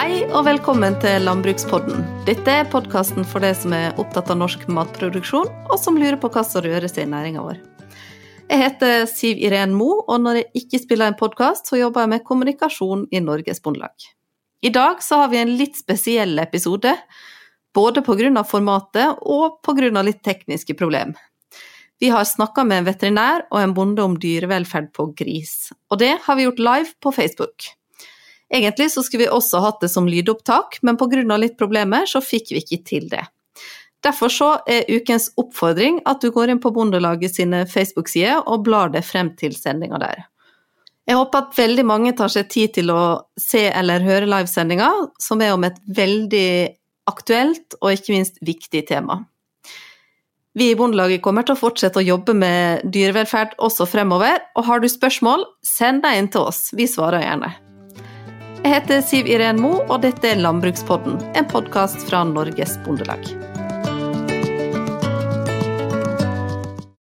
Hei og velkommen til Landbrukspodden. Dette er podkasten for deg som er opptatt av norsk matproduksjon, og som lurer på hva som rører seg i næringa vår. Jeg heter Siv Iren Mo, og når jeg ikke spiller en podkast, så jobber jeg med kommunikasjon i Norges Bondelag. I dag så har vi en litt spesiell episode, både pga. formatet og pga. litt tekniske problem. Vi har snakka med en veterinær og en bonde om dyrevelferd på gris, og det har vi gjort live på Facebook. Egentlig så skulle vi også hatt det som lydopptak, men pga. litt problemer så fikk vi ikke til det. Derfor så er ukens oppfordring at du går inn på Bondelaget sine Facebook-sider og blar deg frem til sendinga der. Jeg håper at veldig mange tar seg tid til å se eller høre livesendinga, som er om et veldig aktuelt og ikke minst viktig tema. Vi i Bondelaget kommer til å fortsette å jobbe med dyrevelferd også fremover, og har du spørsmål, send deg inn til oss, vi svarer gjerne. Jeg heter Siv Iren Mo, og dette er Landbrukspodden, en podkast fra Norges Bondelag.